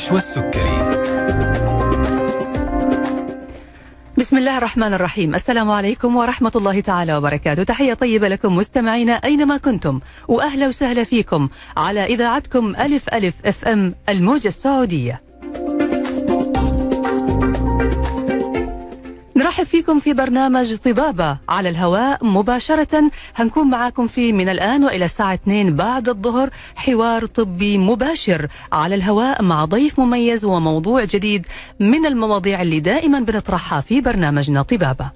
النشوى السكري بسم الله الرحمن الرحيم. السلام عليكم ورحمة الله تعالى وبركاته. تحية طيبة لكم مستمعينا أينما كنتم. وأهلا وسهلا فيكم على إذاعتكم ألف ألف أف أم الموجة السعودية. نرحب فيكم في برنامج طبابة. على الهواء مباشرة هنكون معاكم فيه من الآن وإلى الساعة 2 بعد الظهر حوار طبي مباشر. على الهواء مع ضيف مميز وموضوع جديد من المواضيع اللي دائما بنطرحها في برنامجنا طبابة.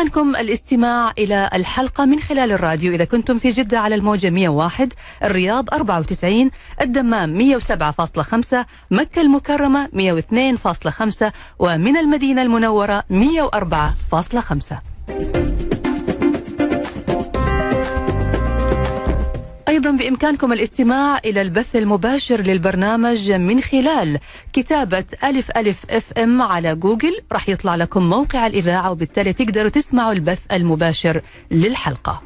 بإمكانكم الاستماع إلى الحلقة من خلال الراديو. إذا كنتم في جدة على الموجة 101 الرياض 94 الدمام 107.5 مكة المكرمة 102.5 ومن المدينة المنورة 104.5 أيضا بإمكانكم الاستماع إلى البث المباشر للبرنامج من خلال كتابة ألف ألف FM على جوجل. راح يطلع لكم موقع الإذاعة وبالتالي تقدروا تسمعوا البث المباشر للحلقة.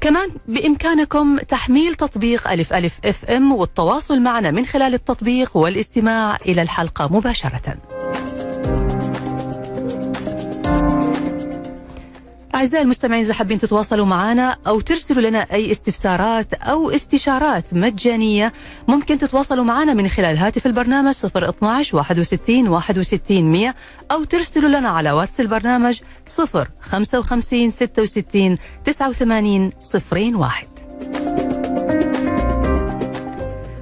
كمان بإمكانكم تحميل تطبيق ألف ألف FM والتواصل معنا من خلال التطبيق والاستماع إلى الحلقة مباشرةً. أعزائي المستمعين إذا حابين تتواصلوا معنا أو ترسلوا لنا أي استفسارات أو استشارات مجانية ممكن تتواصلوا معنا من خلال هاتف البرنامج 012 61 61 100 أو ترسلوا لنا على واتس البرنامج 0 55 66 89 01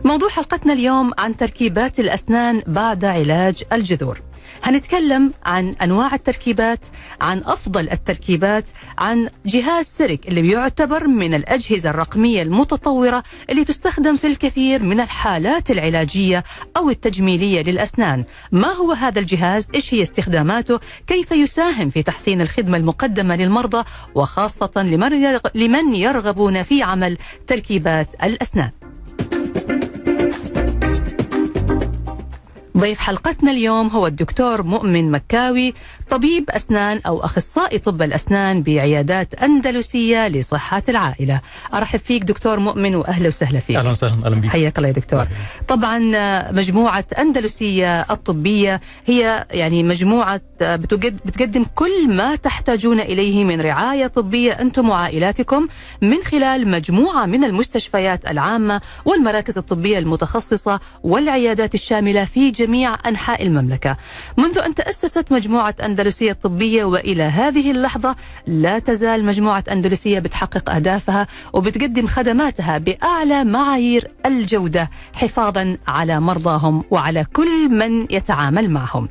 موضوع حلقتنا اليوم عن تركيبات الأسنان بعد علاج الجذور. هنتكلم عن أنواع التركيبات عن أفضل التركيبات عن جهاز سيرك اللي بيعتبر من الأجهزة الرقمية المتطورة اللي تستخدم في الكثير من الحالات العلاجية أو التجميلية للأسنان. ما هو هذا الجهاز؟ إيش هي استخداماته؟ كيف يساهم في تحسين الخدمة المقدمة للمرضى؟ وخاصة لمن يرغبون في عمل تركيبات الأسنان. ضيف حلقتنا اليوم هو الدكتور مؤمن مكاوي طبيب أسنان أو أخصائي طب الأسنان بعيادات أندلسية لصحة العائلة. أرحب فيك دكتور مؤمن وأهلا وسهلا فيك. أهلا وسهلا أهلا بك حياك الله يا دكتور. طبعا مجموعة أندلسية الطبية هي يعني مجموعة بتقدم كل ما تحتاجون إليه من رعاية طبية أنتم وعائلاتكم من خلال مجموعة من المستشفيات العامة والمراكز الطبية المتخصصة والعيادات الشاملة في جميع أنحاء المملكة. منذ أن تأسست مجموعة أندلسية الطبية وإلى هذه اللحظة لا تزال مجموعة أندلسية بتحقق أهدافها وبتقدم خدماتها بأعلى معايير الجودة حفاظا على مرضاهم وعلى كل من يتعامل معهم.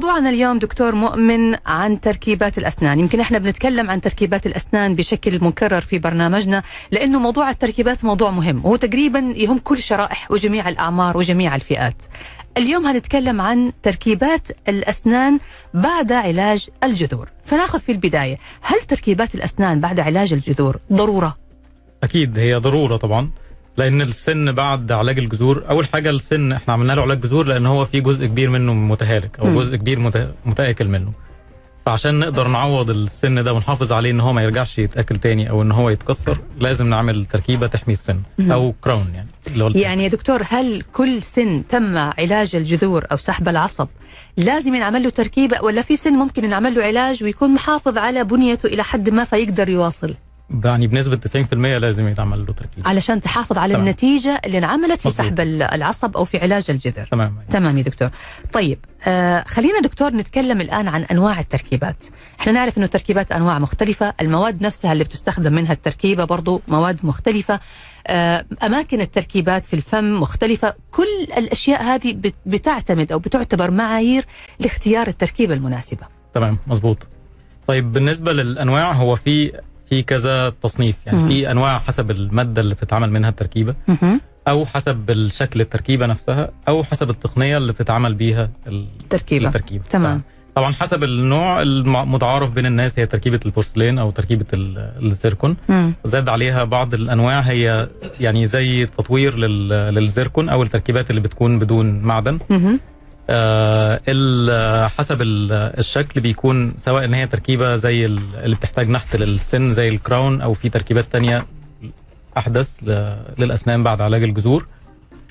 موضوعنا اليوم دكتور مؤمن عن تركيبات الأسنان، يمكن إحنا بنتكلم عن تركيبات الأسنان بشكل مكرر في برنامجنا لأنه موضوع التركيبات موضوع مهم وهو تقريبا يهم كل شرائح وجميع الأعمار وجميع الفئات. اليوم هنتكلم عن تركيبات الأسنان بعد علاج الجذور، فناخذ في البداية، هل تركيبات الأسنان بعد علاج الجذور ضرورة؟ أكيد هي ضرورة طبعا لأن السن بعد علاج الجذور أول حاجة السن إحنا عملنا له علاج جذور لأن هو في جزء كبير منه متهالك أو. جزء كبير مت- متآكل منه فعشان نقدر نعوض السن ده ونحافظ عليه إن هو ما يرجعش يتآكل تاني أو إن هو يتكسر لازم نعمل تركيبة تحمي السن. أو كراون يعني اللي هو يعني يا دكتور هل كل سن تم علاج الجذور أو سحب العصب لازم ينعمل له تركيبة ولا في سن ممكن ينعمل له علاج ويكون محافظ على بنيته إلى حد ما فيقدر يواصل يعني بنسبة 90% لازم يتعمل له تركيبه علشان تحافظ على تمام. النتيجة اللي انعملت في. سحب ال- العصب أو في علاج الجذر. تمام. تمام يا دكتور. طيب آه خلينا دكتور نتكلم الآن عن أنواع التركيبات. إحنا نعرف أنه التركيبات أنواع مختلفة المواد نفسها اللي بتستخدم منها التركيبة برضو مواد مختلفة آه أماكن التركيبات في الفم مختلفة. كل الأشياء هذه بت- بتعتمد أو بتعتبر معايير لاختيار التركيبة المناسبة. تمام مظبوط. طيب بالنسبة للأنواع هو في في كذا تصنيف يعني مم. في أنواع حسب المادة اللي بتتعمل منها التركيبة مهم. أو حسب الشكل التركيبة نفسها أو حسب التقنية اللي بتتعمل بيها ال- تركيبة التركيبة تمام طبعا حسب النوع المتعارف بين الناس هي تركيبة البورسلين أو تركيبة ال- الزيركون مم. زاد عليها بعض الأنواع هي يعني زي تطوير لل- للزيركون أو التركيبات اللي بتكون بدون معدن مهم. آه حسب ال- الشكل بيكون سواء إن هي تركيبة زي ال- اللي بتحتاج نحت للسن زي الكراون أو في تركيبات تانية أحدث للأسنان بعد علاج الجذور.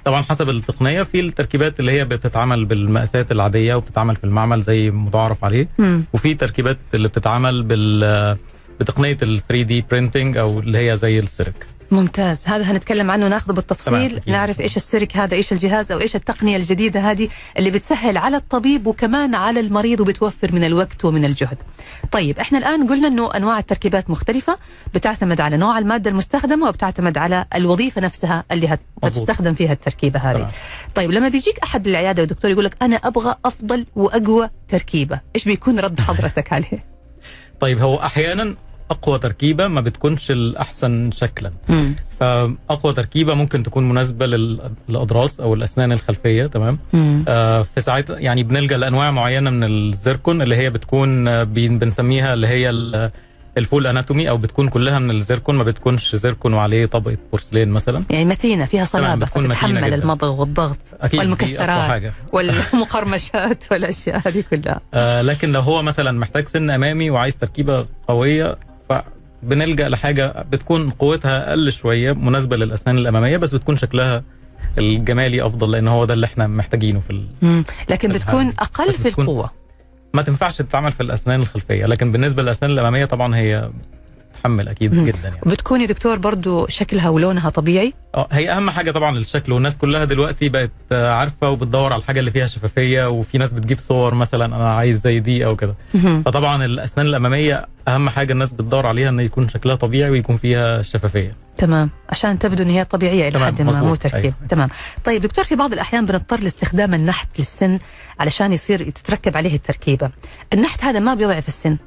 طبعا حسب التقنية في التركيبات اللي هي بتتعمل بالمقاسات العادية وبتتعمل في المعمل زي متعارف عليه. وفي تركيبات اللي بتتعمل بال بتقنية ال 3D printing أو اللي هي زي ال CEREC. ممتاز هذا هنتكلم عنه ناخذه بالتفصيل أكيد. نعرف إيش ال CEREC هذا إيش الجهاز أو إيش التقنية الجديدة هذه اللي بتسهل على الطبيب وكمان على المريض وبتوفر من الوقت ومن الجهد طيب إحنا الآن قلنا إنه أنواع التركيبات مختلفة بتعتمد على نوع المادة المستخدمة وبتعتمد على الوظيفة نفسها اللي. هتستخدم فيها التركيبة هذه تمام. طيب لما بيجيك أحد العيادة ودكتور يقول لك أنا أبغى أفضل وأقوى تركيبة إيش بيكون رد حضرتك عليه طيب هو أحيانا أقوى تركيبة ما بتكونش الأحسن شكلا مم. فأقوى تركيبة ممكن تكون مناسبة لل- للاضراس أو الأسنان الخلفية تمام مم. آه في ساعات يعني بنلجأ لأنواع معينة من الزيركون اللي هي بتكون بنسميها اللي هي ال- الفول أناتومي أو بتكون كلها من الزيركون ما بتكونش زيركون وعليه طبقة بورسلين مثلا يعني متينة فيها صلابة بتكون جداً. المضغ والضغط أقوى والمكسرات والمقرمشات والأشياء هذه كلها آه لكن لو هو مثلا محتاج سن أمامي وعايز تركيبة قوية فبنلجأ لحاجة بتكون قوتها أقل شوية مناسبة للأسنان الأمامية بس بتكون شكلها الجمالي أفضل لأن هو ده اللي إحنا محتاجينه في ال... مم. لكن بتكون. أقل في القوة ما تنفعش تتعمل في الأسنان الخلفية لكن بالنسبة للأسنان الأمامية طبعا هي تتحمل أكيد مم. جدا يعني. بتكون يا دكتور برضو شكلها ولونها طبيعي؟ آه هي أهم حاجة طبعا الشكل والناس كلها دلوقتي بقت آه، عارفة وبتدور على الحاجة اللي فيها شفافية وفي ناس بتجيب صور مثلا أنا عايز زي دي أو كده. فطبعا الأسنان الأمامية أهم حاجة الناس بتدور عليها إن يكون شكلها طبيعي ويكون فيها شفافية. تمام. عشان تبدو إن هي طبيعية إلى حد ما مو تركيب. أيوة. تمام. طيب دكتور في بعض الأحيان بنضطر لاستخدام النحت للسن علشان يصير تتركب عليه التركيبة. النحت هذا ما بيضعف السن؟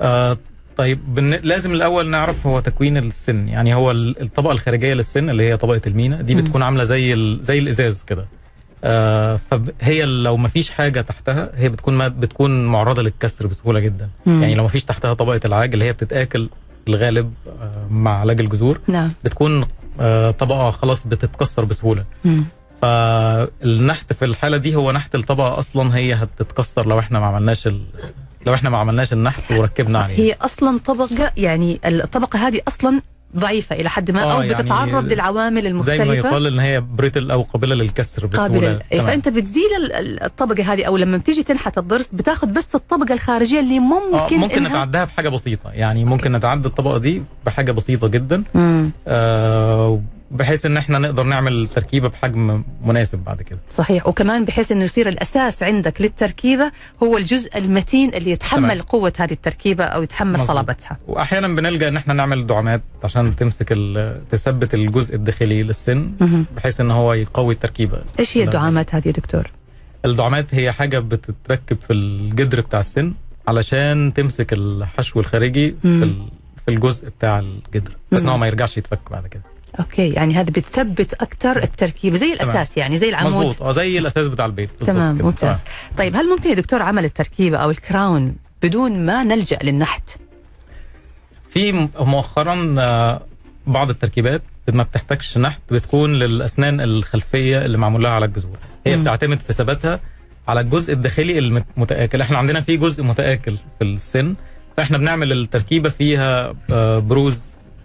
آه طيب بن... لازم الأول نعرف هو تكوين السن يعني هو ال- الطبقة الخارجية للسن اللي هي طبقة المينا دي. بتكون عاملة زي ال... زي الإزاز كده آه فهي لو ما فيش حاجة تحتها هي بتكون ما بتكون معرضة للكسر بسهولة جدا مم. يعني لو ما فيش تحتها طبقة العاج اللي هي بتتآكل في الغالب آه مع علاج الجذور نعم بتكون آه طبقة خلاص بتتكسر بسهولة مم. فالنحت في الحالة دي هو نحت الطبقة أصلا هي هتتكسر لو إحنا ما عملناش ال... لو إحنا ما عملناش النحت وركبنا عليه. هي أصلا طبقة يعني الطبقة هذه أصلا ضعيفة إلى حد ما آه، أو يعني بتتعرض للعوامل زي ما المختلفة. يقال ان هي بريتل أو قابلة للكسر قابلة. إيه،. فأنت بتزيل ال- ال- الطبقة هذه أو لما بتيجي تنحت الضرس بتاخذ بس الطبقة الخارجية اللي آه ممكن ممكن إنها... نتعداها بحاجة بسيطة. يعني ممكن نتعدى الطبقة دي بحاجة بسيطة جدا. آه بحيث إن إحنا نقدر نعمل تركيبة بحجم مناسب بعد كده صحيح وكمان بحيث إنه يصير الأساس عندك للتركيبة هو الجزء المتين اللي يتحمل تمام. قوة هذه التركيبة أو يتحمل مظبوط. صلابتها وأحيانا بنلجأ إن إحنا نعمل دعامات عشان تمسك تثبت الجزء الداخلي للسن. بحيث إن هو يقوي التركيبة إيش هي. الدعامات هذه يا دكتور؟ الدعامات هي حاجة بتتركب في الجدر بتاع السن علشان تمسك الحشو الخارجي. في في الجزء بتاع الجدر بس إن. هو ما يرجعش يتفك بعد كده okay يعني هذا بتثبت أكثر التركيبه زي الأساس يعني زي العمود. مظبوط. آه زي الأساس بتاع البيت. تمام كده. ممتاز. طيب هل ممكن يا دكتور عمل التركيبة أو ال crown بدون ما نلجأ للنحت؟ في مؤخرا آه، بعض التركيبات ما بتحتاجش نحت بتكون للأسنان الخلفية اللي معمول لها على الجذور. هي مم. بتعتمد في ثباتها على الجزء الداخلي المتآكل إحنا عندنا في جزء متآكل في السن فإحنا بنعمل التركيبة فيها آه، بروز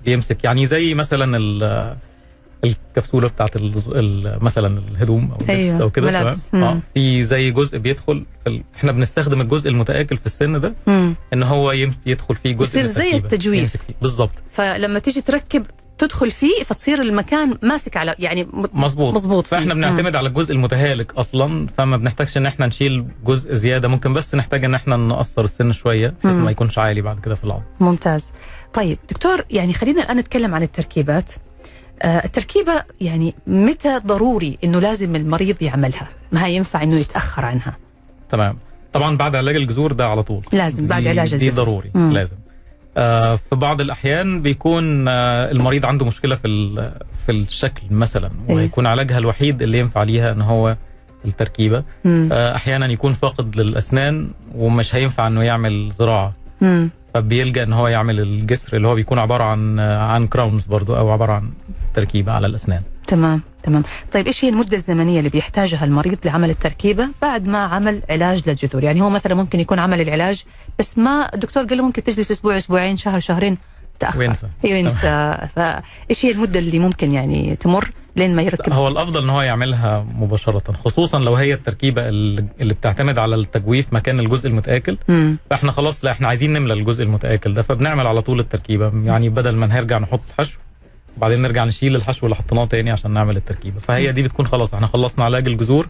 بيمسك يعني زي مثلا ال- الكبسولة بتاعت مثلا الهدوم أو اللبس أيوة، أو كده تمام. آه. في زي جزء بيدخل في ال... إحنا بنستخدم الجزء المتآكل في السن ده مم. إن هو يدخل فيه جزء يصير زي. التجويف. يمسك. بالظبط فلما تيجي تركب تدخل فيه فتصير المكان ماسك على يعني مظبوط مظبوط. فإحنا. بنعتمد على الجزء المتهالك أصلا فما بنحتاجش إن إحنا نشيل جزء زيادة ممكن بس نحتاج إن إحنا نقصر السن شوية بحيث. ما يكونش عالي بعد كده في العظم ممتاز طيب دكتور يعني خلينا الآن نتكلم عن التركيبات آه التركيبة يعني متى ضروري إنه لازم المريض يعملها ما ينفع إنه يتأخر عنها تمام طبعا بعد علاج الجذور ده على طول لازم بعد دي- علاج دي الجذور. ضروري مم. لازم في بعض الأحيان بيكون آه المريض عنده مشكلة في في الشكل مثلا إيه. ويكون علاجها الوحيد اللي ينفع ليها إن هو التركيبة مم. آه أحيانا يكون فاقد للأسنان ومش هينفع إنه يعمل زراعة مم. فبيلجأ إن هو يعمل الجسر اللي هو بيكون عبارة عن عن كراونز برضو أو عبارة عن تركيبة على الأسنان تمام تمام. طيب إيش هي المدة الزمنية اللي بيحتاجها المريض لعمل التركيبة بعد ما عمل علاج للجذور؟ يعني هو مثلا ممكن يكون عمل العلاج بس ما الدكتور قال له ممكن تجلس أسبوع أسبوعين شهر شهرين تأخر. وينسى. ينسى فايش هي المدة اللي ممكن يعني تمر لين ما يركب؟ هو الأفضل إن هو يعملها مباشرة خصوصا لو هي التركيبة اللي اللي بتعتمد على التجويف مكان الجزء المتآكل. مم. فإحنا خلاص لا إحنا عايزين نملى الجزء المتآكل ده فبنعمل على طول التركيبة. يعني بدل ما نرجع نحط حشو وبعدين نرجع نشيل الحشو اللي حطيناه تاني عشان نعمل التركيبة فهي دي بتكون خلاص إحنا خلصنا علاج الجذور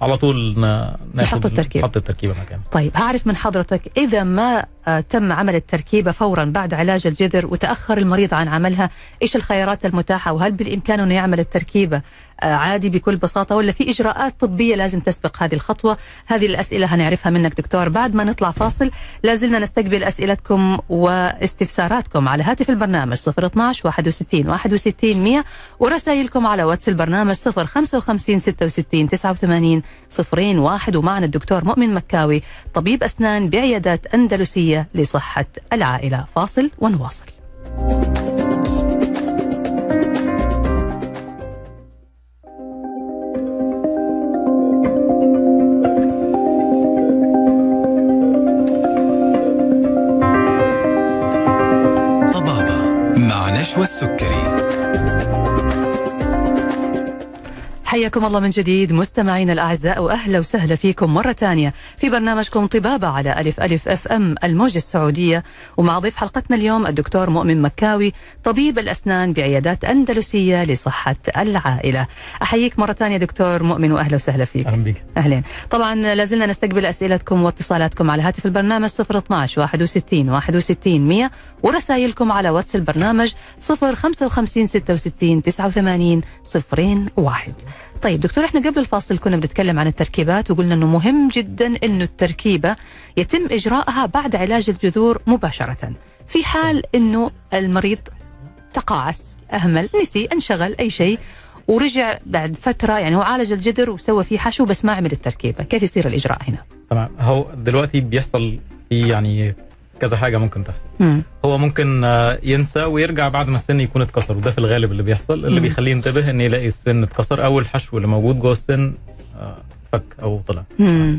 على طول ناخد نحط التركيبة. نحط التركيبة مكانها طيب هعرف من حضرتك إذا ما تم عمل التركيبة فورا بعد علاج الجذر وتأخر المريض عن عملها. إيش الخيارات المتاحة؟ وهل بالإمكان أنه يعمل التركيبة آه، عادي بكل بساطة ولا في إجراءات طبية لازم تسبق هذه الخطوة؟ هذه الأسئلة هنعرفها منك دكتور. بعد ما نطلع فاصل لازلنا نستقبل أسئلتكم واستفساراتكم على هاتف البرنامج 012 61 61 100 ورسائلكم على واتس البرنامج 055 66 89 01 ومعنا الدكتور مؤمن مكاوي طبيب أسنان بعيادات أندلسية. لصحة العائلة. فاصل ونواصل. طبابة حياكم الله من جديد مستمعينا الأعزاء وأهلا وسهلا فيكم مرة ثانية في برنامجكم طبابة على ألف ألف أف أم الموجة السعودية. ومع ضيف حلقتنا اليوم الدكتور مؤمن مكاوي طبيب الأسنان بعيادات أندلسية لصحة العائلة. أحييك مرة ثانية دكتور مؤمن وأهلا وسهلا فيك. أهلا بيك أهلين. طبعا لازلنا نستقبل أسئلتكم واتصالاتكم على هاتف البرنامج 012 61 61 100 ورسائلكم على واتس البرنامج 055 66 89 01 طيب دكتور إحنا قبل الفاصل كنا بنتكلم عن التركيبات وقلنا إنه مهم جدا إنه التركيبة يتم إجراءها بعد علاج الجذور مباشرة. في حال إنه المريض تقاعس أهمل نسي انشغل أي شيء ورجع بعد فترة يعني هو عالج الجذر وسوى فيه حشو بس ما عمل التركيبة. كيف يصير الإجراء هنا؟ تمام. هو دلوقتي بيحصل في يعني كذا حاجة ممكن تحصل مم. هو ممكن آه، ينسى ويرجع بعد ما السن يكون اتكسر وده في الغالب اللي بيحصل اللي مم. بيخليه ينتبه إن يلاقي السن اتكسر أو الحشو اللي موجود جوه السن آه، فك أو طلع مم.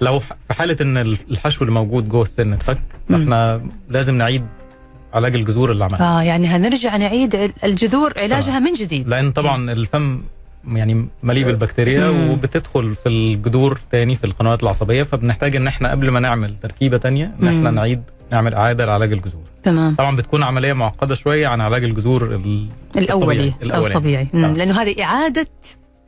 لو في حالة إن الحشو اللي موجود جوه السن اتفك. فإحنا لازم نعيد علاج الجذور اللي عملها آه يعني هنرجع نعيد الجذور علاجها من جديد لأن طبعا الفم يعني مليء بالبكتيريا. وبتدخل في الجذور تاني في القنوات العصبية فبنحتاج إن إحنا قبل ما نعمل تركيبة تانية إن إحنا. نعيد نعمل إعادة لعلاج الجذور تمام طبعا بتكون عملية معقدة شوية عن علاج الجذور ال- الأولي الطبيعي. آه. لأنه هذه إعادة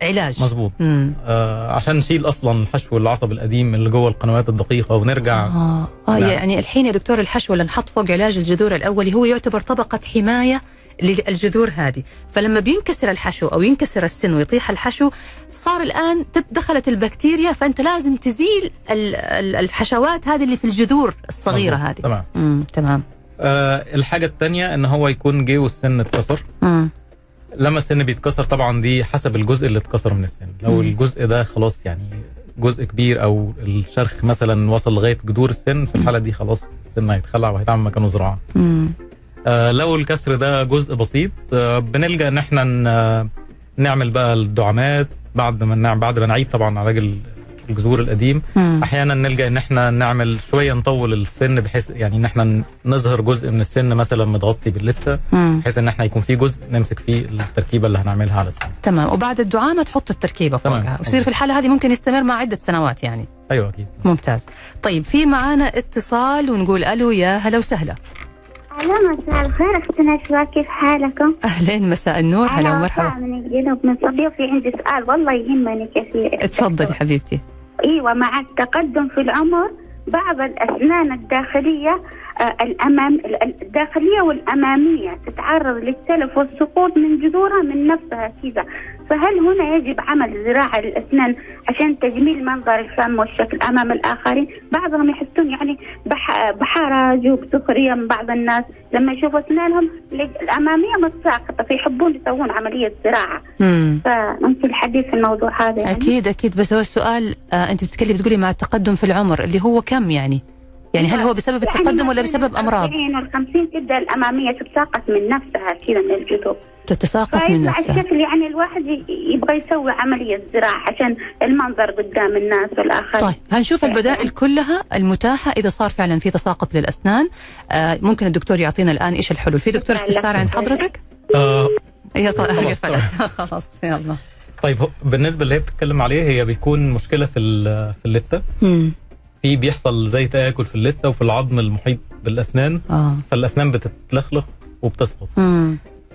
علاج مظبوط. آه عشان نشيل أصلا الحشو العصبي القديم اللي جوه القنوات الدقيقة ونرجع آه, آه نعم. يعني الحين يا دكتور الحشو اللي نحط فوق علاج الجذور الأولي هو يعتبر طبقة حماية للجذور هذه. فلما بينكسر الحشو أو ينكسر السن ويطيح الحشو صار الآن دخلت البكتيريا فأنت لازم تزيل ال- ال- الحشوات هذه اللي في الجذور الصغيرة مظبوط. هذه. تمام. تمام. آه الحاجة الثانية إن هو يكون جه والسن اتكسر. لما السن بيتكسر طبعا دي حسب الجزء اللي اتكسر من السن. لو مم. الجزء ده خلاص يعني جزء كبير أو الشرخ مثلا وصل لغاية جذور السن في الحالة دي خلاص السن هيتخلع وهيتعمل مكانه زراعة. لو الكسر ده جزء بسيط آه بنلجأ إن إحنا ن- نعمل بقى الدعامات بعد ما نعمل بعد ما نعيد طبعا علاج ال- الجذور القديم. امم أحيانا نلجأ إن إحنا نعمل شوية نطول السن بحيث يعني إن إحنا نظهر جزء من السن مثلا متغطي باللثة بحيث إن إحنا يكون في جزء نمسك فيه التركيبة اللي هنعملها على السن. تمام. وبعد الدعامة تحط التركيبة. فوقها ويصير في الحالة هذه ممكن يستمر مع عدة سنوات يعني. أيوه أكيد. ممتاز. طيب في معانا اتصال ونقول ألو يا هلا وسهلا. أهلا مساء الخير. أختي نشوى كيف حالكم؟ أهلين مساء النور. هلا ومرحبا. من الجنوب من صديقي عندي سؤال والله يهمني كثير اتفضلي حبيبتي. إيوه مع التقدم في العمر بعض الأسنان الداخلية آه، الأمام ال- الداخلية والأمامية تتعرض للتلف والسقوط من جذورها من نفسها كذا. فهل هنا يجب عمل زراعة للأسنان عشان تجميل منظر الفم والشكل أمام الآخرين؟ بعضهم يحسون يعني بح- بحرج وبسخريه من بعض الناس. لما يشوفوا أسنانهم ال- الأمامية متساقطة فيحبون يسوون عملية زراعة. امم فممكن الحديث في الموضوع هذا يعني. أكيد أكيد. بس هو السؤال آه أنت بتتكلمي بتقولي مع التقدم في العمر اللي هو كم يعني؟ يعني هل هو بسبب التقدم ولا بسبب أمراض؟ ال وال50 تبدا الأمامية تتساقط من نفسها كذا من الجذور. تتساقط من فيطلع نفسها. الشكل يعني الواحد يبغى يسوي عملية زراعة عشان المنظر قدام الناس والآخرين. طيب هنشوف البدائل كلها المتاحة إذا صار فعلا في تساقط للأسنان. آه ممكن الدكتور يعطينا الآن إيش الحلول؟ في دكتور. استفسار عند حضرتك؟ آه هي خلاص. قفلت خلاص يلا. طيب بالنسبة اللي هي بتتكلم عليه هي بيكون مشكلة في ال- في اللثة. في بيحصل زي تآكل في اللثة وفي العظم المحيط بالأسنان. آه. فالأسنان بتتلخلخ وبتسقط.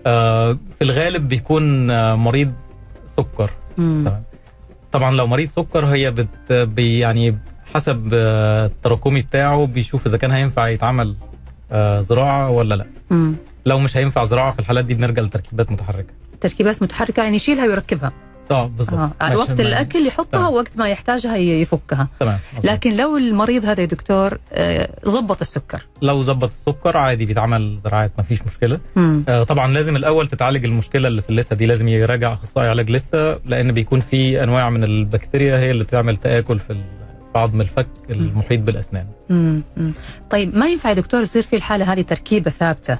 آه في الغالب بيكون آه مريض سكر. تمام. طبعا لو مريض سكر هي بت بي يعني حسب آه، التراكمي بتاعه بيشوف إذا كان هينفع يتعمل آه زراعة ولا لأ. مم. لو مش هينفع زراعة في الحالات دي بنرجع لتركيبات متحركة. تركيبات متحركة يعني يشيلها ويركبها آه بالظبط آه. وقت الأكل يحطها تمام. وقت ما يحتاجها يفكها تمام. لكن لو المريض هذا يا دكتور آه، ظبط السكر لو ظبط السكر عادي بيتعمل زراعات ما فيش مشكلة مم. آه طبعا لازم الأول تتعالج المشكلة اللي في اللثة دي لازم يراجع أخصائي علاج لثة لأن بيكون في أنواع من البكتيريا هي اللي بتعمل تآكل في عظم الفك المحيط بالأسنان مم. مم. طيب ما ينفع يا دكتور يصير في الحالة هذه تركيبة ثابتة آه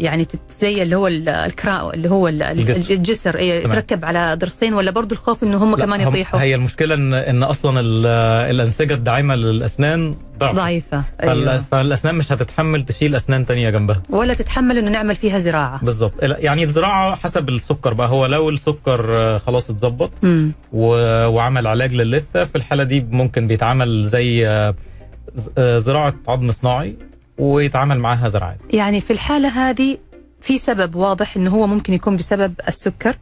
يعني تت- زي اللي هو ال- الكرا اللي هو ال- الجسر. الجسر. إيه على ضرسين ولا برضو الخوف إنه هم كمان يطيحوا؟ هي المشكلة ان إن أصلا ال- الأنسجة الداعمة للأسنان ضعف ضعيفة. فال- أيوة. فالأسنان مش هتتحمل تشيل أسنان تانية جنبها. ولا تتحمل إنه نعمل فيها زراعة. بالظبط. يعني الزراعة حسب السكر بقى. هو لو السكر آه، خلاص اتظبط. و- وعمل علاج للثه في الحالة دي ممكن بيتعمل زي آه، آه، زراعة عظم صناعي. ويتعامل معاها زراعات يعني في الحالة هذه في سبب واضح إنه هو ممكن يكون بسبب السكر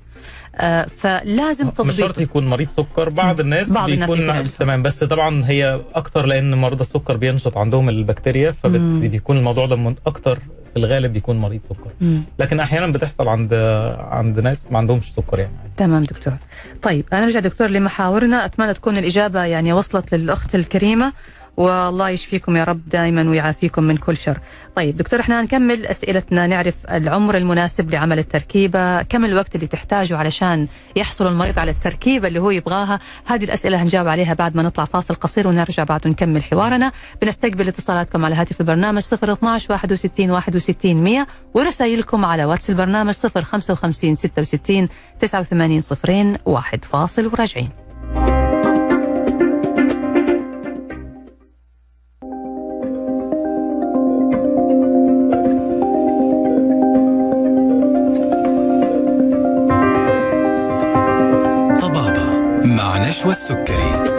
آه فلازم مش شرط تضبيط يكون مريض سكر بعض الناس بعض الناس بيكون. تمام بس طبعا هي أكتر لأن مرضى السكر بينشط عندهم البكتيريا. فبيكون الموضوع ده أكتر في الغالب بيكون مريض سكر. مم. لكن أحيانا بتحصل عند عند ناس ما عندهمش سكر يعني. تمام دكتور. طيب أنا نرجع دكتور لمحاورنا. أتمنى تكون الإجابة يعني وصلت للأخت الكريمة. والله يشفيكم يا رب دائما ويعافيكم من كل شر. طيب دكتور إحنا نكمل أسئلتنا. نعرف العمر المناسب لعمل التركيبة كم الوقت اللي تحتاجه علشان يحصل المريض على التركيبة اللي هو يبغاها؟ هذه الأسئلة هنجاوب عليها بعد ما نطلع فاصل قصير ونرجع بعد ونكمل حوارنا. بنستقبل اتصالاتكم على هاتف البرنامج 012 61 61 100 ورسائلكم على واتس البرنامج 055 66 89 صفرين واحد فاصل وراجعين مع نشوى السكري.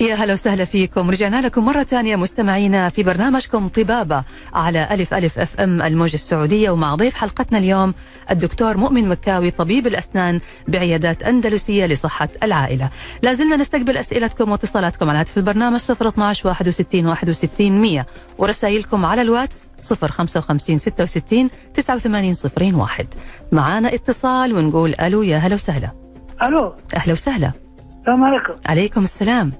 يا هلا وسهلا فيكم. رجعنا لكم مرة ثانية مستمعينا في برنامجكم طبابة. على ألف ألف أف أم الموجة السعودية. ومع ضيف حلقتنا اليوم الدكتور مؤمن مكاوي طبيب الأسنان بعيادات أندلسية لصحة العائلة. لازلنا نستقبل أسئلتكم واتصالاتكم على هاتف البرنامج 012 61 61 100 ورسائلكم على الواتس 055 66 89 صفرين واحد. معانا اتصال ونقول ألو يا هلا وسهلا. ألو. أهلا وسهلا. السلام عليكم. عليكم السلام.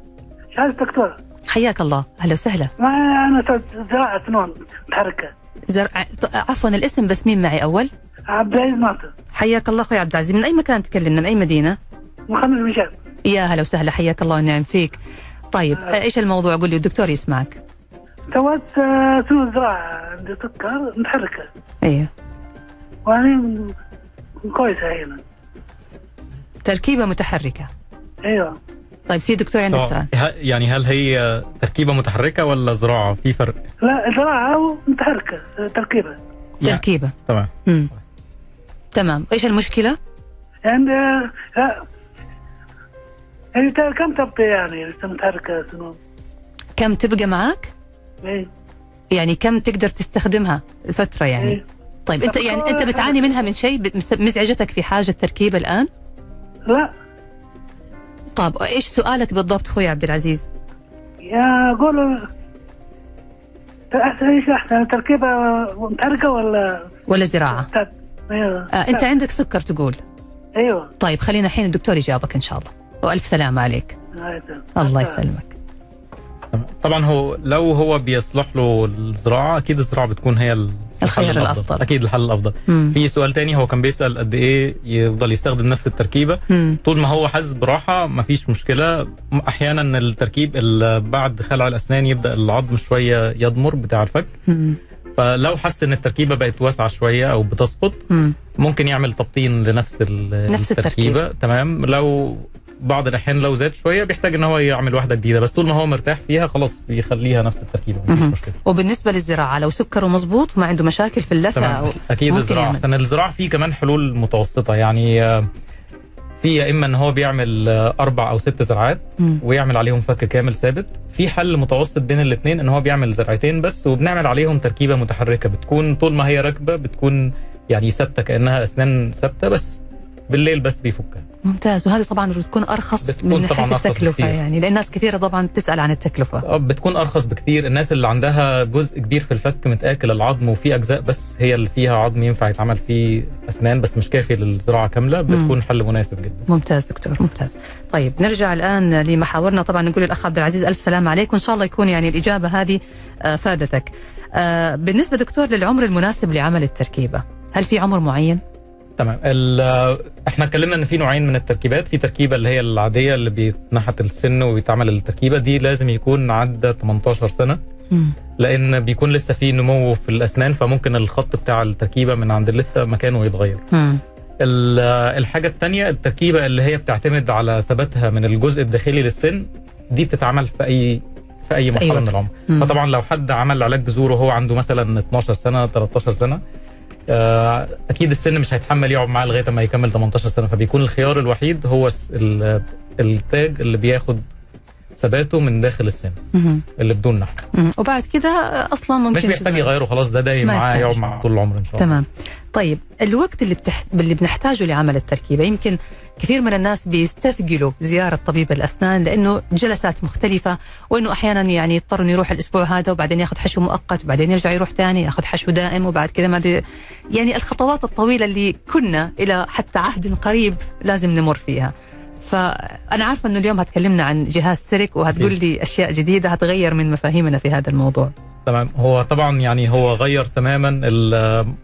شهادة دكتور؟ حياك الله. أهلا وسهلا. ما أنا أستاذ زراعة سنون متحركة. زر... عفوا الاسم بس مين معي أول؟ عبد العزيز ناصر. حياك الله أخوي عبد العزيز. من أي مكان تكلمنا؟ من أي مدينة؟ مخمس مشان يا هلا وسهلا حياك الله ونعم فيك. طيب إيش الموضوع؟ قول لي الدكتور يسمعك. سويت آه، سنون زراعة عندي سكر متحركة. أيوه وأنا كويسة هنا تركيبة متحركة. أيوه. طيب في دكتور عندك. سؤال. ه- يعني هل هي تركيبة متحركة ولا زراعة؟ في فرق. لا زراعة متحركة آه، تركيبة. يعني- تركيبة. تمام. تمام. إيش المشكلة؟ يعني يعني كم تبقى يعني؟ لسه متحركة سنون كم تبقى معك إيه. يعني كم تقدر تستخدمها الفترة يعني؟ إيه. طيب أنت يعني أنت بتعاني منها من شيء؟ مزعجتك في حاجة تركيبه الآن؟ لا. طب إيش سؤالك بالضبط أخوي عبد العزيز؟ يا قولوا احسن إيش أحسن تركيبة متحركة ولا ولا زراعة؟ أيوه. آه أنت عندك سكر تقول. أيوه. طيب خلينا الحين الدكتور يجاوبك إن شاء الله. وألف سلامة عليك. الله يسلمك. طبعا هو لو هو بيصلح له الزراعة أكيد الزراعة بتكون هي الخيار الحل الأفضل. أكيد الحل الأفضل. مم. في سؤال تاني هو كان بيسأل قد إيه يفضل يستخدم نفس التركيبة. مم. طول ما هو حاسس براحة مفيش مشكلة. أحيانا التركيب بعد خلع الأسنان يبدأ العظم شوية يضمر بتاع الفك مم. فلو حس إن التركيبة بقت واسعة شوية أو بتسقط مم. ممكن يعمل تبطين لنفس نفس التركيبة. تمام. لو بعض الاحيان لو زاد شوية بيحتاج إن هو يعمل واحدة جديدة بس طول ما هو مرتاح فيها خلاص بيخليها نفس التركيبه مفيش. مشكلة وبالنسبة للزراعة لو سكره مظبوط وما عنده مشاكل في اللثة أو أكيد الزراعة. احسن الزراعة فيه كمان حلول متوسطة يعني آه، في يا إما إن هو بيعمل آه، أربع أو ست زرعات. ويعمل عليهم فك كامل ثابت في حل متوسط بين الاثنين إن هو بيعمل زرعتين بس وبنعمل عليهم تركيبة متحركة بتكون طول ما هي راكبة بتكون يعني ثابتة كأنها أسنان ثابتة بس بالليل بس بيفكها ممتاز. وهذه طبعا بتكون أرخص بتكون من طبعاً حيث أرخص التكلفة بكثير. يعني. لأن ناس كثيرة طبعا تسال عن التكلفة. آه، بتكون أرخص بكتير الناس اللي عندها جزء كبير في الفك متأكل العظم وفي أجزاء بس هي اللي فيها عظم ينفع يتعمل فيه أسنان. بس مش كافي للزراعة كاملة. بتكون حل مناسب جدا. ممتاز دكتور ممتاز. طيب نرجع الآن لمحاورنا. طبعا نقول للأخ عبد العزيز ألف سلام عليك. وإن شاء الله يكون يعني الإجابة هذه آه، فادتك. آه، بالنسبة دكتور للعمر المناسب لعمل التركيبة هل في عمر معين؟ تمام. إحنا اتكلمنا إن في نوعين من التركيبات. في تركيبة اللي هي العادية اللي بيتنحت السن وبيتعمل التركيبة. دي لازم يكون عدى 18 سنة. لأن بيكون لسه في نمو في الأسنان فممكن الخط بتاع التركيبة من عند اللثه مكانه يتغير. الحاجة الثانية التركيبة اللي هي بتعتمد على ثباتها من الجزء الداخلي للسن دي بتتعمل في اي في أي مرحلة من. العمر. مم. فطبعا لو حد عمل علاج جذور وهو عنده مثلا 12 سنة 13 سنة أكيد السن مش هيتحمل يقعد معاه لغاية ما يكمل 18 سنة فبيكون الخيار الوحيد هو التاج اللي بياخد ثباته من داخل السن. اللي بدون مم. وبعد كده أصلا ممكن مش بيحتاج. يغيره خلاص ده دايم معاه. يقعد معاه طول العمر إن شاء الله تمام طيب الوقت اللي بتح... اللي بنحتاجه لعمل التركيبة يمكن كثير من الناس بيستثقلوا زيارة طبيب الأسنان لأنه جلسات مختلفة وإنه أحيانا يعني يضطر إنه يروح الأسبوع هذا وبعدين ياخذ حشو مؤقت وبعدين يرجع يروح ثاني ياخذ حشو دائم وبعد كذا ما ادري يعني الخطوات الطويلة اللي كنا إلى حتى عهد قريب لازم نمر فيها فأنا عارفة إنه اليوم هتكلمنا عن جهاز سيرك وهتقول لي أشياء جديدة هتغير من مفاهيمنا في هذا الموضوع. تمام. هو طبعا يعني هو غير تماما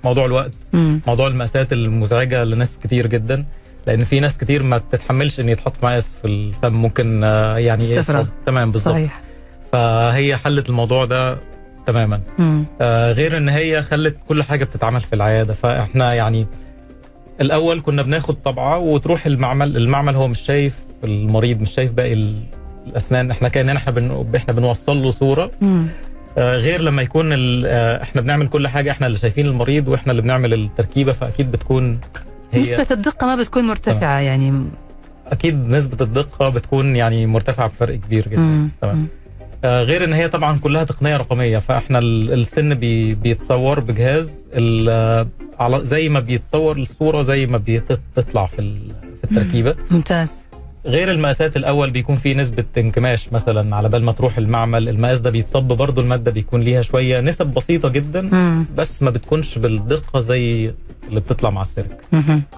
موضوع الوقت مم. موضوع المقاسات المزعجة لناس كتير جدا لأن في ناس كتير ما تتحملش إن يتحط مقاس في الفم ممكن آه، يعني. تمام بالظبط فهي حلت الموضوع ده تماما. مم. آه، غير إن هي خلت كل حاجة بتتعمل في العيادة فإحنا يعني الأول كنا بناخد طبعة وتروح المعمل المعمل هو مش شايف المريض مش شايف باقي ال- الأسنان إحنا كاننا إحنا بن... إحنا بنوصل له صورة مم. آه، غير لما يكون ال... آه، إحنا بنعمل كل حاجة إحنا اللي شايفين المريض وإحنا اللي بنعمل التركيبة فأكيد بتكون هي نسبة الدقة ما بتكون مرتفعة يعني أكيد نسبة الدقة بتكون يعني مرتفعة بفرق كبير جدا. تمام. آه، غير إن هي طبعا كلها تقنية رقمية فإحنا ال- السن بي بيتصور بجهاز آه، زي ما بيتصور الصورة زي ما بتطلع في في التركيبة. ممتاز. غير المقاسات الأول بيكون في نسبة انكماش مثلا على بال ما تروح المعمل المقاس ده بيتصب برضو المادة بيكون ليها شوية نسب بسيطة جدا مم. بس ما بتكونش بالدقة زي اللي بتطلع مع السيرك.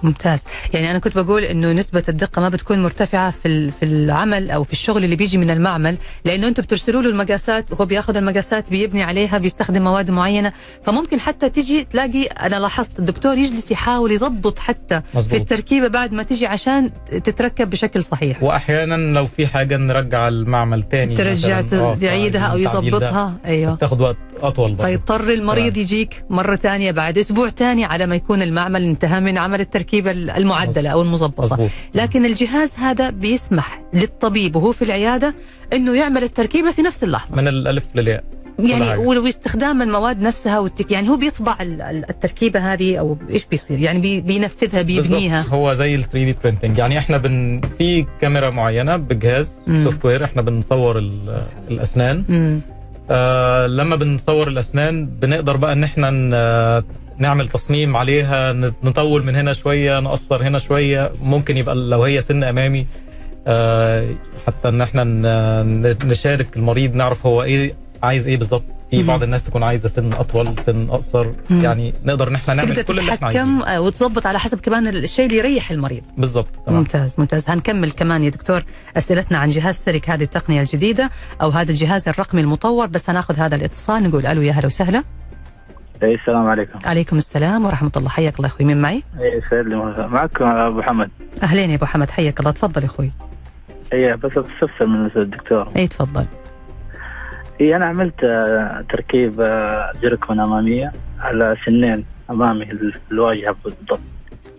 ممتاز يعني أنا كنت بقول إنه نسبة الدقة ما بتكون مرتفعة في في العمل أو في الشغل اللي بيجي من المعمل لأنه أنتم بترسلوا له المقاسات وهو بياخذ المقاسات بيبني عليها بيستخدم مواد معينة فممكن حتى تيجي تلاقي أنا لاحظت الدكتور يجلس يحاول يضبط حتى مظبوط. في التركيبة بعد ما تيجي عشان تتركب بشكل صحيح وأحيانا لو في حاجة نرجع المعمل تاني ترجع. آه، يعيدها أو يظبطها. أيوه. تاخد وقت أطول برضه. فيضطر المريض تمام. يجيك مرة ثانية بعد أسبوع ثاني على ما يكون المعمل انتهى من عمل التركيبة المعدلة أو المضبطة مظبوط. لكن الجهاز هذا بيسمح للطبيب وهو في العيادة أنه يعمل التركيبة في نفس اللحظة. من الألف للياء. يعني. واستخدام المواد نفسها والتك... يعني هو بيطبع ال- ال- التركيبة هذه أو إيش بيصير يعني بي... بينفذها بيبنيها. هو زي ال 3D printing يعني إحنا بن في كاميرا معينة بجهاز. software إحنا بنصور ال- الأسنان مم. آه لما بنصور الأسنان بنقدر بقى إن إحنا نعمل تصميم عليها نطول من هنا شوية نقصر هنا شوية ممكن يبقى لو هي سن أمامي آه حتى إن إحنا نشارك المريض نعرف هو إيه عايز إيه بالظبط؟ في. بعض الناس تكون عايزة سن أطول سن أقصر. مم. يعني نقدر إن إحنا نعمل تقدر كل اللي إحنا عايزينه. آه، وتظبط على حسب كمان الشيء اللي يريح المريض. بالظبط ممتاز ممتاز. هنكمل كمان يا دكتور أسئلتنا عن جهاز سيرك هذه التقنية الجديدة أو هذا الجهاز الرقمي المطور بس هناخذ هذا الاتصال. نقول ألو يا هلا وسهلا. اي السلام عليكم. عليكم السلام ورحمة الله. حياك الله أخوي. مين معي؟ اي لي معكم أبو محمد أهلين يا أبو حمد. حياك الله. تفضل يا أخوي. اي بس استفسر من الدكتور. اي تفضل. اي أنا عملت آه، تركيب آه، جركون اماميه على سنين أمامي ال- الواجهه بالضبط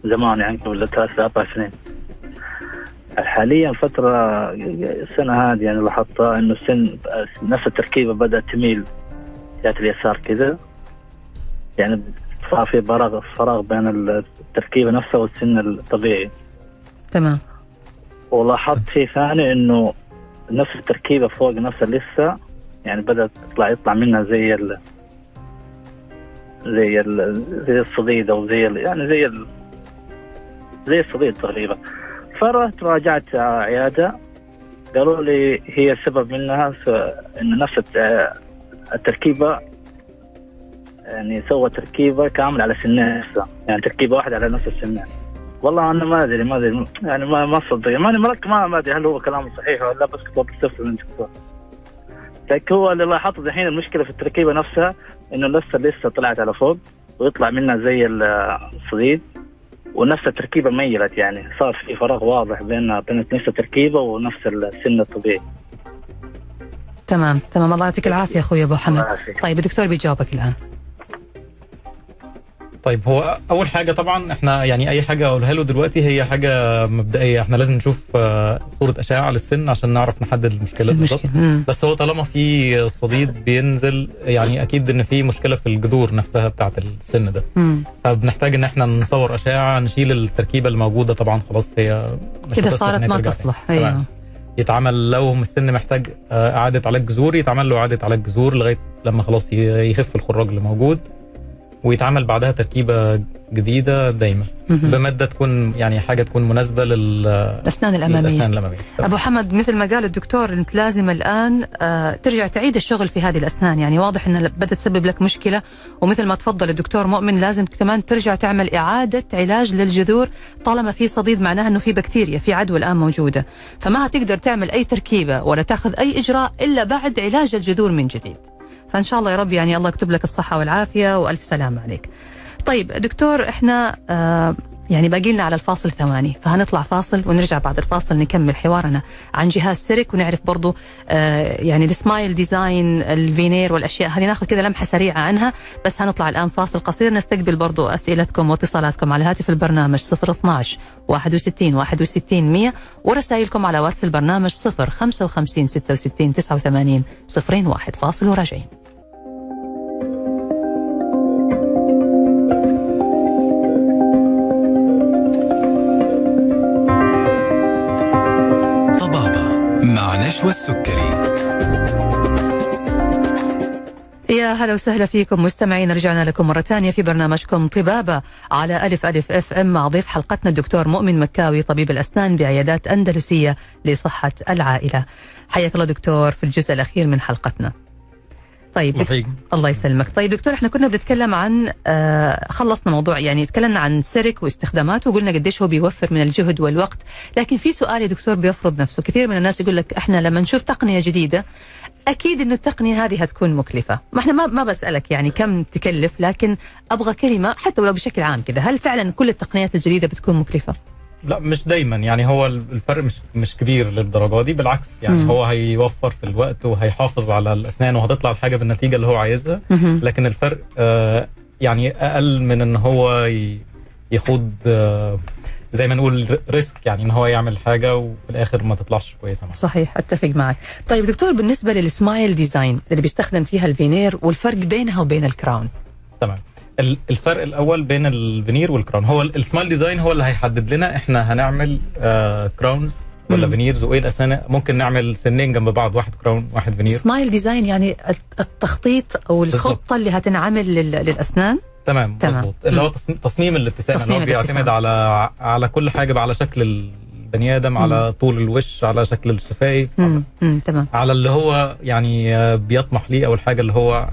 زمان يعني قبل ثلاث أربع سنين. حاليا فترة السنة هذه يعني لاحظتها إنه السن نفس التركيبة بدأت تميل جهة اليسار كذا. يعني صار في فراغ فراغ بين التركيبة نفسها والسن الطبيعي. تمام. ولاحظت شيء ثاني إنه نفس التركيبة فوق نفس اللثه يعني بدات تطلع يطلع منها زي ال زي ال زي الصديد أو زي ال يعني زي ال زي الصديد تقريبا. فرحت راجعت عيادة. قالوا لي هي السبب منها إن نفس الت- التركيبة يعني سوى تركيبة كاملة على سنين يعني تركيبة واحدة على نفس السنين. والله أنا ما أدري ما أدري يعني ما ما أصدق. ماني مرك ما أدري هل هو كلام صحيح ولا لا بس كنت بستفسر من الدكتور. لكن هو اللي لاحظت الحين المشكلة في التركيبة نفسها إنه لسه لسه طلعت على فوق ويطلع منها زي الصديد ونفس التركيبة ميلت يعني صار في فراغ واضح بين بين نفس التركيبة ونفس السن الطبيعي. تمام تمام. الله يعطيك العافية أخوي أبو حمد. طيب الدكتور بيجاوبك الآن. طيب هو أول حاجة طبعا إحنا يعني أي حاجة أقولها له دلوقتي هي حاجة مبدئية إحنا لازم نشوف آه، صورة أشعة للسن عشان نعرف نحدد المشكلة بالظبط. بس هو طالما في صديد بينزل يعني أكيد إن في مشكلة في الجذور نفسها بتاعة السن ده. فبنحتاج إن إحنا نصور أشعة نشيل التركيبة الموجودة طبعا خلاص هي كده صارت ما. تصلح. أيوه يتعمل لو السن محتاج آه، إعادة علاج جذوري يتعمل له إعادة علاج جذور لغاية لما خلاص يخف الخراج اللي موجود ويتعمل بعدها تركيبة جديدة دايما. بمادة تكون يعني حاجة تكون مناسبة لل الأسنان الأمامية. للأسنان الأمامية. أبو حمد مثل ما قال الدكتور أنت لازم الآن آه، ترجع تعيد الشغل في هذه الأسنان. يعني واضح انها بدأت تسبب لك مشكلة. ومثل ما تفضل الدكتور مؤمن لازم كمان ترجع تعمل إعادة علاج للجذور طالما في صديد معناها إنه في بكتيريا في عدوى الآن موجودة. فما هتقدر تعمل أي تركيبة ولا تأخذ أي إجراء إلا بعد علاج الجذور من جديد. فإن شاء الله يا رب يعني الله يكتب لك الصحة والعافية وألف سلامة عليك. طيب دكتور إحنا آه يعني باقي لنا على الفاصل ثواني فهنطلع فاصل ونرجع بعد الفاصل نكمل حوارنا عن جهاز CEREC ونعرف برضو آه يعني ال smile design ال veneer والأشياء. هذه ناخذ كذا لمحة سريعة عنها بس هنطلع الآن فاصل قصير. نستقبل برضو أسئلتكم واتصالاتكم على هاتف البرنامج 012 61 61 100 ورسائلكم على واتس البرنامج 0 55 66 89 01 فاصل وراجعين. مع نشوى السكري يا هلا وسهلا فيكم مستمعين رجعنا لكم مرة ثانية في برنامجكم طبابة على ألف ألف FM مع ضيف حلقتنا الدكتور مؤمن مكاوي طبيب الأسنان بعيادات أندلسية لصحة العائلة. حياك الله دكتور في الجزء الأخير من حلقتنا. طيب دك... محيي. الله يسلمك. طيب دكتور إحنا كنا بنتكلم عن آه خلصنا موضوع يعني تكلمنا عن CEREC واستخداماته وقلنا قديش هو بيوفر من الجهد والوقت. لكن في سؤال يا دكتور بيفرض نفسه. كثير من الناس يقول لك إحنا لما نشوف تقنية جديدة أكيد إنه التقنية هذه هتكون مكلفة. ما إحنا ما ما بسألك يعني كم تكلف لكن أبغى كلمة حتى ولو بشكل عام كذا هل فعلا كل التقنيات الجديدة بتكون مكلفة؟ لا مش دايما. يعني هو الفرق مش مش كبير للدرجة دي. بالعكس يعني مم. هو هيوفر في الوقت وهيحافظ على الأسنان وهتطلع الحاجة بالنتيجة اللي هو عايزها. مهم. لكن الفرق آه، يعني أقل من إن هو يخوض آه، زي ما نقول risk يعني إن هو يعمل حاجة وفي الآخر ما تطلعش كويسة معاه صحيح أتفق معك. طيب دكتور بالنسبة لل smile design اللي بيستخدم فيها الفينير والفرق بينها وبين ال crown تمام. الفرق الأول بين ال veneer وال crown هو ال- السمايل ديزاين هو اللي هيحدد لنا إحنا هنعمل آه crowns ولا مم. veneers وإيه الأسنان. ممكن نعمل سنين جنب بعض واحد crown واحد veneer smile design يعني التخطيط أو الخطة بالضبط. اللي هتنعمل لل- للأسنان؟ تمام تمام. مظبوط. اللي هو تصميم, الابتسامة. تصميم اللي هو بيعتمد. على على كل حاجة على شكل البني آدم على طول الوش على شكل الشفايف. تمام. على اللي هو يعني بيطمح ليه أو الحاجة اللي هو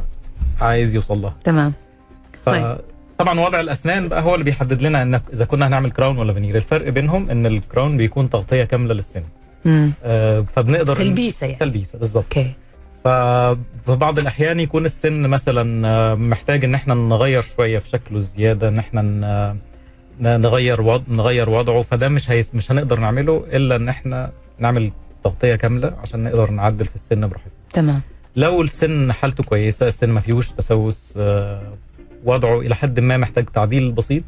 عايز يوصل لها. تمام. طيب. طبعا وضع الأسنان بقى هو اللي بيحدد لنا ان إذا كنا هنعمل crown ولا فينير الفرق بينهم إن ال crown بيكون تغطية كاملة للسن. آه، فبنقدر تلبيسة يعني. تلبيسة بالظبط. okay. ففي بعض الأحيان يكون السن مثلا آه، محتاج إن إحنا نغير شوية في شكله زيادة إن إحنا ن- نغير وضع نغير وضعه. فده مش هيس مش هنقدر نعمله إلا إن إحنا نعمل تغطية كاملة عشان نقدر نعدل في السن براحتنا. تمام. لو السن حالته كويسة السن ما فيهوش تسوس آه، وضعه إلى حد ما محتاج تعديل بسيط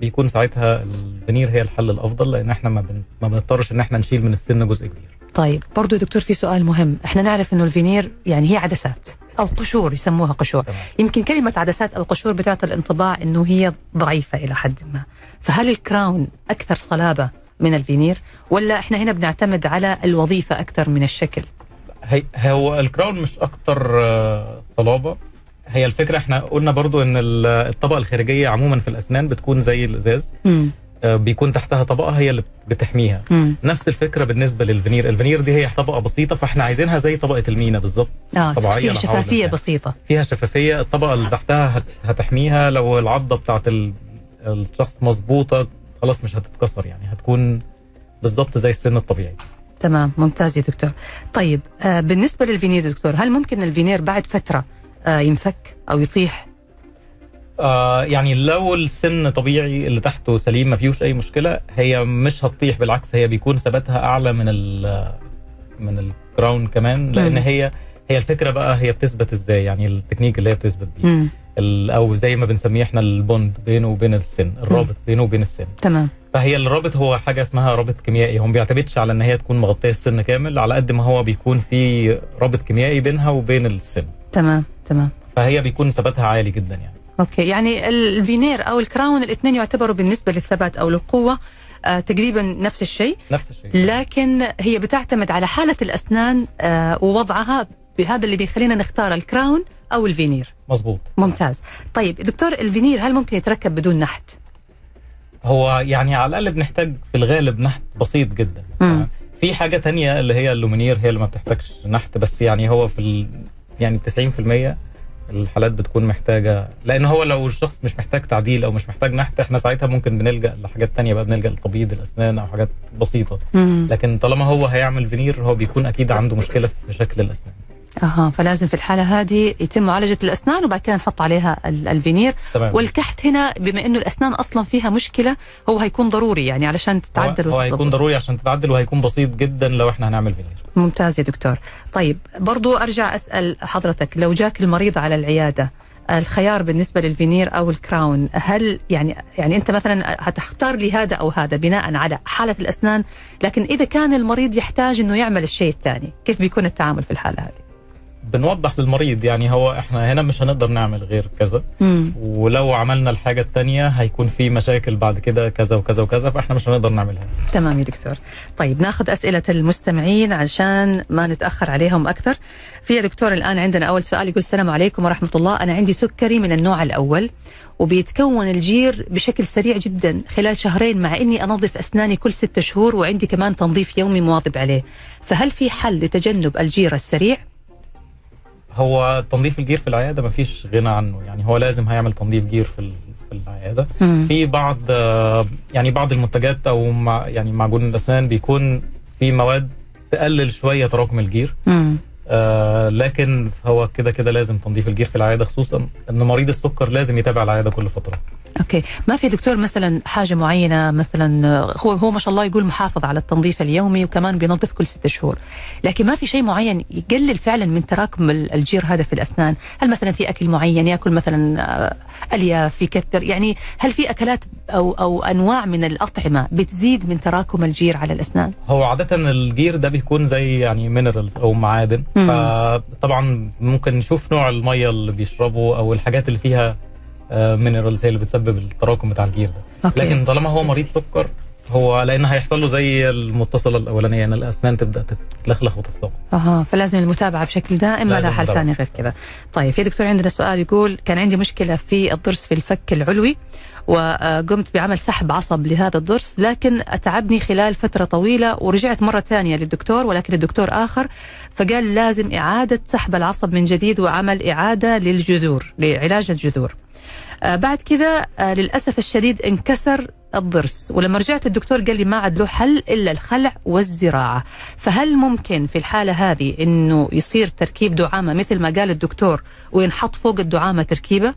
بيكون ساعتها الفينير هي الحل الأفضل لأن إحنا ما, بن... ما بنضطرش إن إحنا نشيل من السن جزء كبير. طيب برضو يا دكتور في سؤال مهم. إحنا نعرف إنه الفينير يعني هي عدسات أو قشور يسموها قشور. تمام. يمكن كلمة عدسات أو قشور بتعطي الانطباع إنه هي ضعيفة إلى حد ما. فهل ال crown أكثر صلابة من الفينير ولا إحنا هنا بنعتمد على الوظيفة أكثر من الشكل؟ هي هو ال crown مش أكتر آه، صلابة. هي الفكرة إحنا قلنا برضو إن ال- الطبقة الخارجية عموما في الأسنان بتكون زي الازاز آه، بيكون تحتها طبقة هي اللي بتحميها. امم نفس الفكرة بالنسبة لل veneer. ال veneer دي هي طبقة بسيطة فاحنا عايزينها زي طبقة المينا بالظبط. آه طبيعية فيها عاوز بسيطة. فيها شفافية. الطبقة اللي تحتها هت- هتحميها. لو العضة بتاعت ال- الشخص مظبوطة خلاص مش هتتكسر يعني. هتكون بالظبط زي السن الطبيعي. تمام. ممتاز يا دكتور. طيب آه بالنسبة للفينير دكتور هل ممكن الفينير بعد فترة آه ينفك أو يطيح. آه يعني لو السن طبيعي اللي تحته سليم ما فيهوش أي مشكلة هي مش هتطيح بالعكس هي بيكون ثباتها أعلى من ال من ال crown كمان لأن مم. هي هي الفكرة بقى هي بتثبت إزاي يعني التكنيك اللي هي بتثبت بيه. أو زي ما بنسميه إحنا ال bond بينه وبين السن الرابط بينه وبين السن. تمام. فهي الرابط هو حاجة اسمها رابط كيميائي هو ما بيعتمدش على إن هي تكون مغطية السن كامل على قد ما هو بيكون في رابط كيميائي بينها وبين السن. تمام. تمام. فهي بيكون ثباتها عالي جدا يعني. okay. يعني الفينير أو ال crown الاثنين يعتبروا بالنسبة للثبات أو للقوة آه تقريبا نفس الشيء. نفس الشيء. لكن هي بتعتمد على حالة الأسنان آه ووضعها بهذا اللي بيخلينا نختار ال crown أو الفينير. مظبوط. ممتاز. طيب دكتور الفينير هل ممكن يتركب بدون نحت؟ هو يعني على الأقل بنحتاج في الغالب نحت بسيط جدا. مم. في حاجة تانية اللي هي ال lumineer هي اللي ما بتحتاجش نحت بس يعني هو في. يعني 90% الحالات بتكون محتاجة لأن هو لو الشخص مش محتاج تعديل أو مش محتاج نحت إحنا ساعتها ممكن بنلجأ لحاجات تانية بقى بنلجأ لتبييض الأسنان أو حاجات بسيطة. لكن طالما هو هيعمل فينير هو بيكون أكيد عنده مشكلة في شكل الأسنان أها فلازم في الحالة هذه يتم معالجة الأسنان وبعد كده نحط عليها ال- الفينير. تمام. والكحت هنا بما إنه الأسنان أصلا فيها مشكلة هو هيكون ضروري يعني علشان تتعدل هو, هو هيكون. ضروري عشان تتعدل وهيكون بسيط جدا لو إحنا هنعمل فينير. ممتاز يا دكتور. طيب برضو أرجع أسأل حضرتك لو جاك المريض على العيادة الخيار بالنسبة للفينير أو ال crown هل يعني يعني أنت مثلا هتختار لي هذا أو هذا بناء على حالة الأسنان لكن إذا كان المريض يحتاج أنه يعمل الشيء الثاني كيف بيكون التعامل في الحالة هذه؟ بنوضح للمريض يعني هو إحنا هنا مش هنقدر نعمل غير كذا. مم. ولو عملنا الحاجة التانية هيكون في مشاكل بعد كده كذا وكذا وكذا فإحنا مش هنقدر نعملها. تمام يا دكتور. طيب ناخذ أسئلة المستمعين عشان ما نتأخر عليهم أكثر. في يا دكتور الآن عندنا أول سؤال يقول السلام عليكم ورحمة الله. أنا عندي سكري من النوع الأول وبيتكون الجير بشكل سريع جدا خلال شهرين مع إني أنظف أسناني كل ستة شهور وعندي كمان تنظيف يومي مواظب عليه. فهل في حل لتجنب الجير السريع؟ هو تنظيف الجير في العيادة مفيش غنى عنه يعني هو لازم هيعمل تنظيف جير في في العيادة مم. في بعض يعني بعض المنتجات أو مع يعني معجون الأسنان بيكون في مواد تقلل شوية تراكم الجير مم. آه لكن هو كده كده لازم تنظيف الجير في العيادة خصوصا إن مريض السكر لازم يتابع العيادة كل فترة okay. ما في دكتور مثلا حاجة معينة مثلا آه، هو هو ما شاء الله يقول محافظ على التنظيف اليومي وكمان بينظف كل ستة شهور. لكن ما في شيء معين يقلل فعلا من تراكم ال- الجير هذا في الأسنان؟ هل مثلا في أكل معين يأكل مثلا آه، ألياف يكثر يعني هل في أكلات أو أو أنواع من الأطعمة بتزيد من تراكم الجير على الأسنان؟ هو عادة الجير ده بيكون زي يعني minerals أو معادن. مم. فطبعا ممكن نشوف نوع المية اللي بيشربه أو الحاجات اللي فيها minerals هي اللي بتسبب التراكم بتاع الجير ده okay. لكن طالما هو مريض سكر هو لأن هيحصل له زي المتصلة الأولانية ان الأسنان تبدأ تتلخلخ وتتصاب. أها فلازم المتابعة بشكل دائم ما لا حل. ثاني غير كذا. طيب في دكتور عندنا سؤال يقول كان عندي مشكلة في الضرس في الفك العلوي وقمت بعمل سحب عصب لهذا الضرس لكن أتعبني خلال فترة طويلة ورجعت مرة ثانية للدكتور ولكن الدكتور آخر فقال لازم إعادة سحب العصب من جديد وعمل إعادة للجذور لعلاج الجذور. آه بعد كذا آه للأسف الشديد انكسر الضرس. ولما رجعت الدكتور قال لي ما عاد له حل إلا الخلع والزراعة. فهل ممكن في الحالة هذه إنه يصير تركيب دعامة مثل ما قال الدكتور وينحط فوق الدعامة تركيبة؟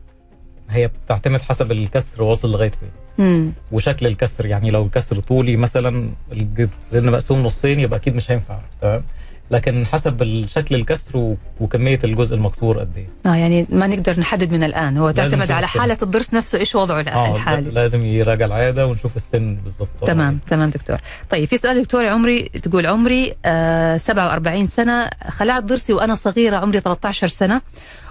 هي بتعتمد حسب الكسر واصل لغاية فين. وشكل الكسر يعني لو الكسر طولي مثلا الجزء مقسوم نصين يبقى أكيد مش هينفع تمام؟ لكن حسب الشكل الكسر وكمية الجزء المكسور قد إيه. آه يعني ما نقدر نحدد من الآن. هو تعتمد على السن. حالة الضرس نفسه إيش وضعه آه الحالي. لازم يراجع العياده ونشوف السن بالظبط تمام تمام دكتور. طيب في سؤال دكتور عمري تقول عمري آه 47 سنة خلعت ضرسي وأنا صغيرة عمري 13 سنة.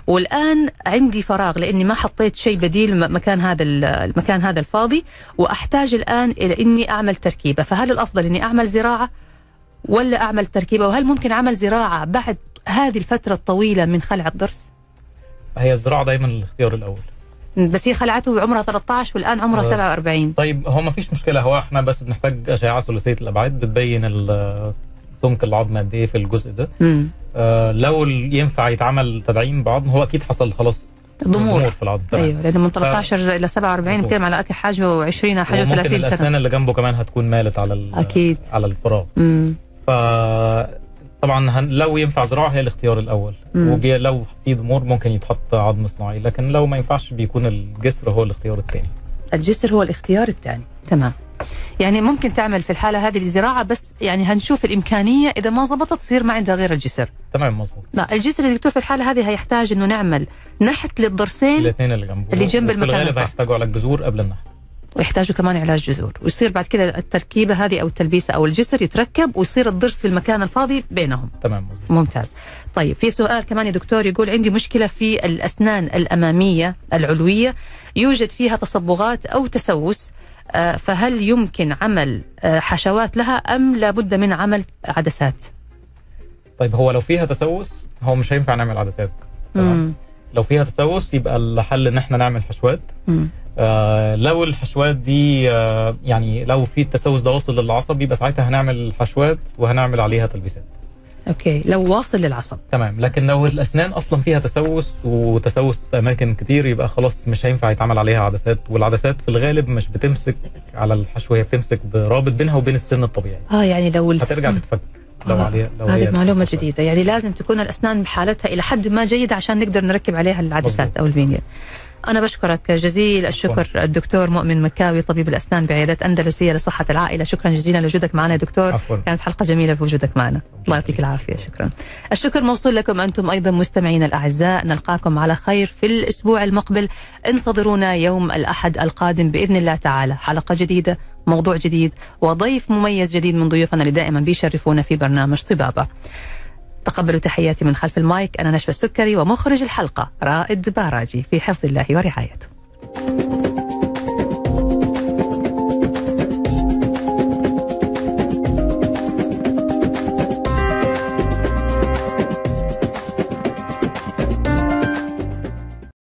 والآن عندي فراغ لأني ما حطيت شيء بديل مكان هذا ال- المكان هذا الفاضي وأحتاج الآن إلى إني أعمل تركيبة. فهل الأفضل إني أعمل زراعة؟ ولا أعمل تركيبة؟ وهل ممكن أعمل زراعة بعد هذه الفترة الطويلة من خلع الضرس؟ هي الزراعة دايما الاختيار الأول. بس هي خلعته وعمرها 13 والآن عمرها آه. 47 طيب هو ما فيش مشكلة. هو إحنا بس بنحتاج أشعة ثلاثيه الابعاد بتبين سمك العظم قد إيه في الجزء ده. مم. آه لو ينفع يتعمل تدعيم بعظم هو أكيد حصل خلاص ضمور. في العظم. أيوه لأنه من 13 إلى 47 مظبوط. نتكلم على حاجة و20 حاجة وممكن 30 سنة. الأسنان اللي جنبه كمان هتكون مالت على أكيد. على الفراغ. ف طبعا. لو ينفع زراعة هي الاختيار الأول. مم. وبي... لو في ضمور ممكن يتحط عظم صناعي لكن لو ما ينفعش بيكون الجسر هو الاختيار الثاني. الجسر هو الاختيار الثاني. تمام. يعني ممكن تعمل في الحالة هذه الزراعه بس يعني هنشوف الإمكانية إذا ما زبطت تصير ما عندها غير الجسر. تمام مظبوط. لا الجسر يا دكتور في الحالة هذه هيحتاج إنه نعمل نحت للضرسين الاثنين اللي جنبه. اللي جنب المكان الغالب. هيحتاجوا على الجذور قبل النحت. ويحتاجوا كمان علاج جذور. ويصير بعد كده التركيبة هذه أو التلبيسة أو الجسر يتركب ويصير الضرس في المكان الفاضي بينهم. تمام. ممتاز. طيب في سؤال كمان يا دكتور يقول عندي مشكلة في الأسنان الأمامية العلوية يوجد فيها تصبغات أو تسوس آه، فهل يمكن عمل آه، حشوات لها أم لابد من عمل عدسات؟ طيب هو لو فيها تسوس هو مش هينفع نعمل عدسات. تمام. لو فيها تسوس يبقى الحل إن إحنا نعمل حشوات. مم. آه لو الحشوات دي آه يعني لو في التسوس ده واصل للعصب يبقى ساعتها هنعمل حشوات وهنعمل عليها تلبيسات. أوكي لو واصل للعصب. تمام لكن لو الأسنان أصلا فيها تسوس وتسوس في أماكن كتير يبقى خلاص مش هينفع يتعمل عليها عدسات. والعدسات في الغالب مش بتمسك على الحشو هي بتمسك برابط بينها وبين السن الطبيعي. آه يعني لو الس- هترجع تتفك لو آه، عليها لو هذه حشوات. جديدة. يعني لازم تكون الأسنان بحالتها إلى حد ما جيدة عشان نقدر نركب عليها العدسات مظبوط. أو الفينير أنا بشكرك جزيل الشكر الدكتور مؤمن مكاوي طبيب الأسنان بعيادة أندلسية لصحة العائلة. شكرا جزيلا لوجودك معنا دكتور. عفوا. كانت حلقة جميلة بوجودك معنا. الله يعطيك العافية. شكرا. الشكر موصول لكم أنتم أيضا مستمعين الأعزاء. نلقاكم على خير في الأسبوع المقبل. انتظرونا يوم الأحد القادم بإذن الله تعالى. حلقة جديدة موضوع جديد وضيف مميز جديد من ضيوفنا اللي دائما بيشرفونا في برنامج طبابة. تقبلوا تحياتي من خلف المايك. أنا نشوى السكري ومخرج الحلقة رائد باراجي في حفظ الله ورعايته.